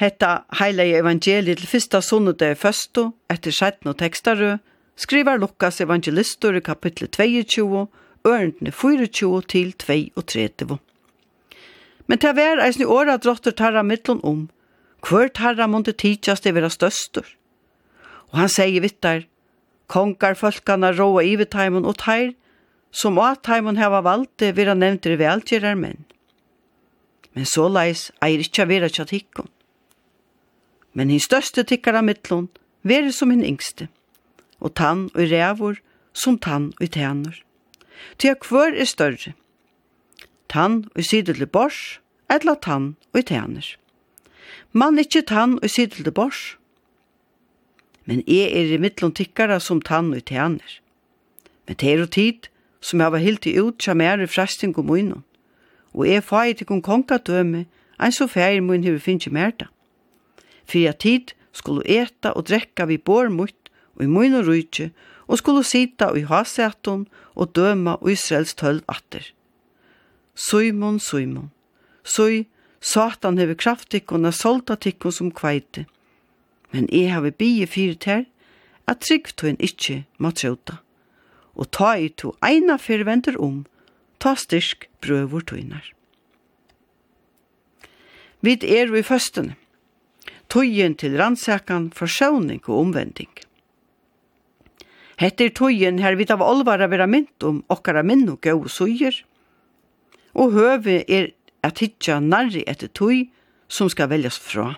Hetta heilige evangeliet til fyrsta sunnet er førsto, etter sjetten og tekstaru, skriver Lukas evangelistor i kapittel 22, ørendene 24 til 32. Men til hver eisne åra drottur tarra mittlun om, hver tarra måtte tidsast det vera støstur. Og han sier vittar, kongar folkana råa ivetaimen og teir, som at taimen heva valde vera nevntir velgjerar menn. Men så leis eir ikkje vera tjatikkon men hin største tikkar av mittlån, veri som hin yngste, og tann og rævor som tann og tænur. Ty kvør er større, tann og sidel bors, etla tann og tænur. Man ikkje tann og sidel bors, men e er i mittlån tikkara som tann og tænur. Men det er og tid som hava hilt i ut tja er i fresting og munnen, og e fai til kong kongadøme, ein så fægir mun hefur finnst i merda fyrir at tid skulle eta og drekka vi bor mutt og i mun og rujtje, og skulle sita i haseton og døma Israels tølv atter. Suimon, Suimon, Sui, Satan hever krafttikkon og soltatikkon som kveite, men eg hever bie fyrir ter, at tryggtøyen ikkje må trøyta. Og ta i to eina fyrir vender om, ta styrk brøvur tøynar. Vid er vi føstene tøyen til rannsakan, forsøvning og omvending. Hette er tøyen her vidt av olvara vera mynt om okkara minn og gau søyer, og høve er at hitja narri etter tøy som skal veljas fra.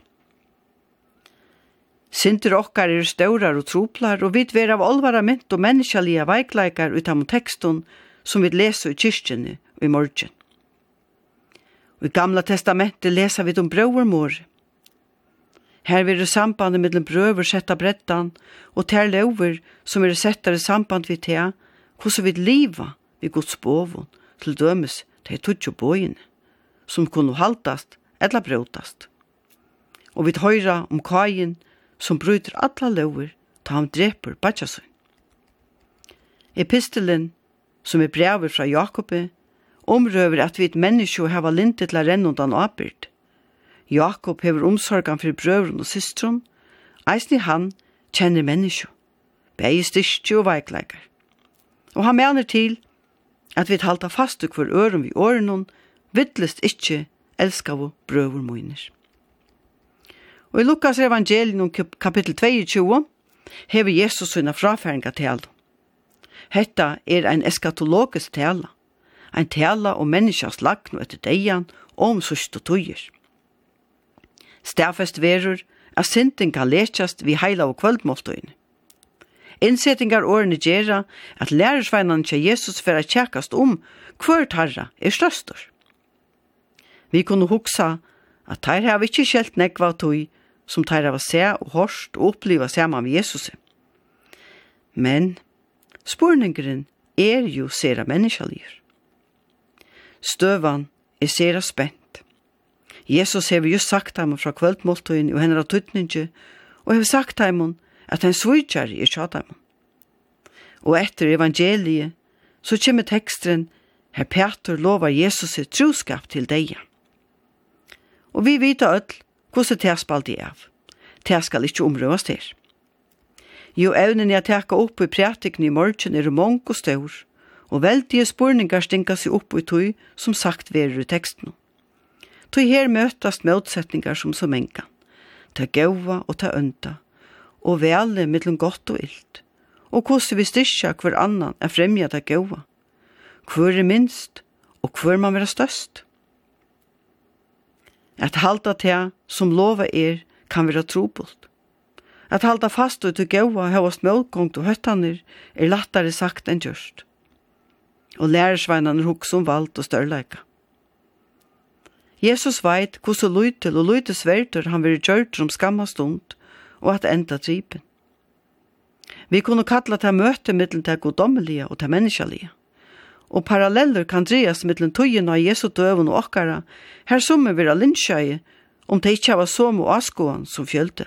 Sinter okkar er staurar og troplar, og vit vera av olvara mynt og menneskjalliga veikleikar utam tekstun som vit leser i kyrkjene og i morgen. Og I gamla testamentet lesa vi om brøvermor, Her verður sambandet mellom brøver setta brettan, og ter lover som er det samband vi til, hvordan vi liva vi gods bovun, til dømes til tutsi bøyene, som kunne haltast eller brøtast. Og vi høyra om kajen som bryter alla lover ta han dreper Batjasun. Epistelen, som er brevet fra Jakobe, omrøver at vi et menneske hava lintet til renn undan apyrt, Jakob hever omsorgan fyrir brøvren og systrum, eisni han kjenner menneskje, bæg styrstje og veikleikar. Og han mener til at vi halda fastu hver øren vi årenon, vittlest ikkje elskavu brøvur moiner. Og i Lukas evangelium kapittel 22 hever Jesus sinna frafæringa tala. Hetta er ein eskatologisk tala, ein tala om menneskjas lagn og etter deian og om sørst og tøyer. Stærfest verur at synden kan lekjast vi heila og kvöldmåltøyne. Innsettingar årene gjerra at lærersveinan kja Jesus fyrir tjekast om hver tarra er sløstur. Vi kunne hugsa at tær hava ikkje kjelt nekva tøy som teir hava se og horst og oppliva saman med Jesus. Men spurningren er jo sera menneskjallir. Støvan er sera spenn. Jesus hever just sagt ham fra kveldmåltøyen og henne av tøtninge, og hever sagt ham at han svujtjar i tjata ham. Og etter evangeliet, så kommer teksten Herr Peter lovar Jesus et troskap til deg. Og vi vita öll hvordan det spalt i av. Det skal ikke omrøves til. Jo evnen jeg teka opp i prætikni i morgen er mong og stør, og veldige spurningar stinka seg opp i tøy som sagt verur i teksten. Tog her møtast motsetningar som så enka. Ta gaua og ta ønda, og vele mellom godt og illt, og hvordan vi styrkja hver annan er fremja ta gaua. Hver er minst, og hver man vera størst. At halda ta som lova er, kan vera trobult. At halda fast og til gaua hevast mjölgångt og høttanir er lattare sagt enn gjørst. Og lærersveinan er hukk om vald og størleika. Jesus veit hvordan løytel og løyte sverter han vil gjørt om skamma stund, og at enda tripen. Vi kunne kalla til møte mittelen til goddommelige og til menneskelige. Og paralleller kan dreies mittelen tøyen av Jesu døven og okkara, her som er vera linskjøye, om det ikke var som og askoan som fjølte.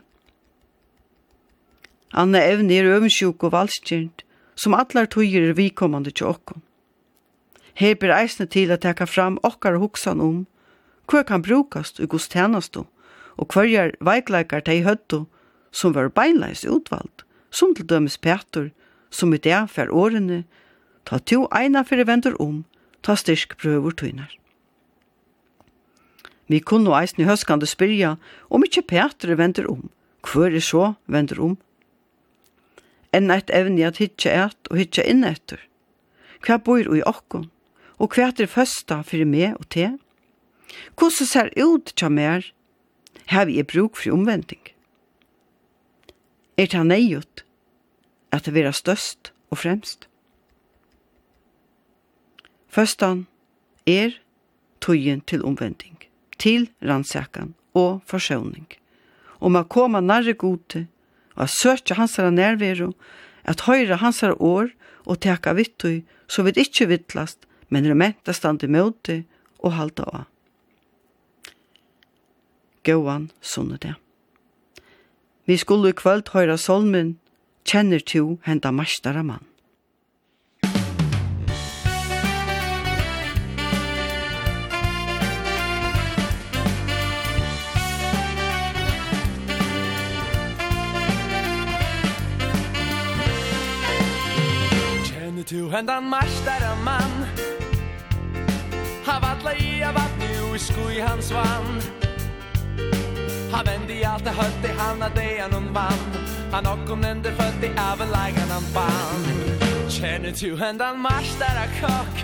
Anna evne er øvensjuk og valskjent, som atlar tøyer er vikommande til okkom. Her ber eisne til at teka fram okkar hoksan om, hva kan brukast i gos tjenestu, og hverjar veikleikar tei høttu, som var beinleis utvald, som til dømes Petur, som i det fer årene, ta to eina fyrir vendur om, ta styrk prøver tøynar. Vi kunne eisen i høskande spyrja om ikkje Petur vendur om, hver er så vendur om? Enn eit evni at hitja et og hitja inn etter. Hva bor i okkon? Og hva er føsta fyrir meg og til? Hvordan ser ut til mer? Har jeg bruk for omvending? Er det han neiut at det vera størst og fremst? Førstan er tøyen til omvending, til rannsakan og forsøvning. Om man koma nærre gode, og at søtja hans nærvero, at høyra hans år og teka vittøy, så vidt ikkje vittlast, men rementa stand i møte og halda av gåan sunnudag. Vi skulle i kvöld høyra solmen, kjenner to henda mastara mann. Kjenner to henda mastara mann, Hav atla i av at nu i skui hans vann Han vände i alt det høtt i han av det han hon vann. Han och hon ändå fött i överlägen han vann. Kjenner du händan mars der er kokk.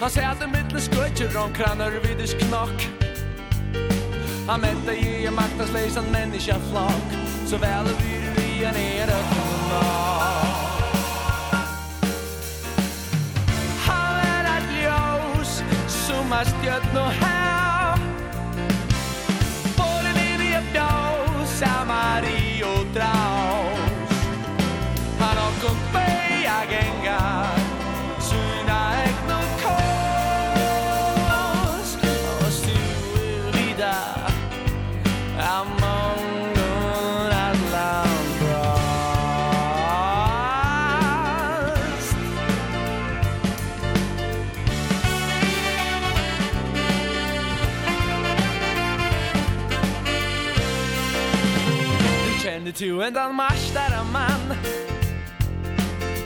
Han sier at det mittlen skrötjer om kranar vid dess knock Han mette i en maktaslösan menneska flokk. Så väl vi vi är nere till lag Han er et ljós Som er stjøtt no her. kjenner to en dan mars der er mann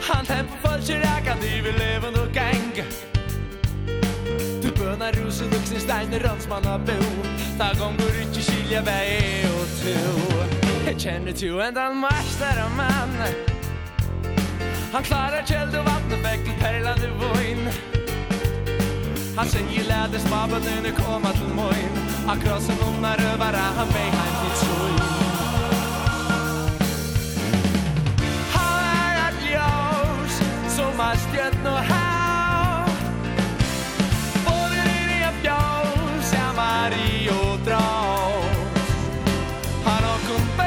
Han tempo falscher jeg kan liv levende og gang. Du bönar rosen och sin steiner ransman av bo. Da gång går ut i kylja väg och to Jag en dan mars der er mann Han klarar käld og vattnet väck till perlande voin Han säger läder spabaden och komma till mojn Han krossar unna rövara han väg han till tjojn Mario Draus Han har kumpet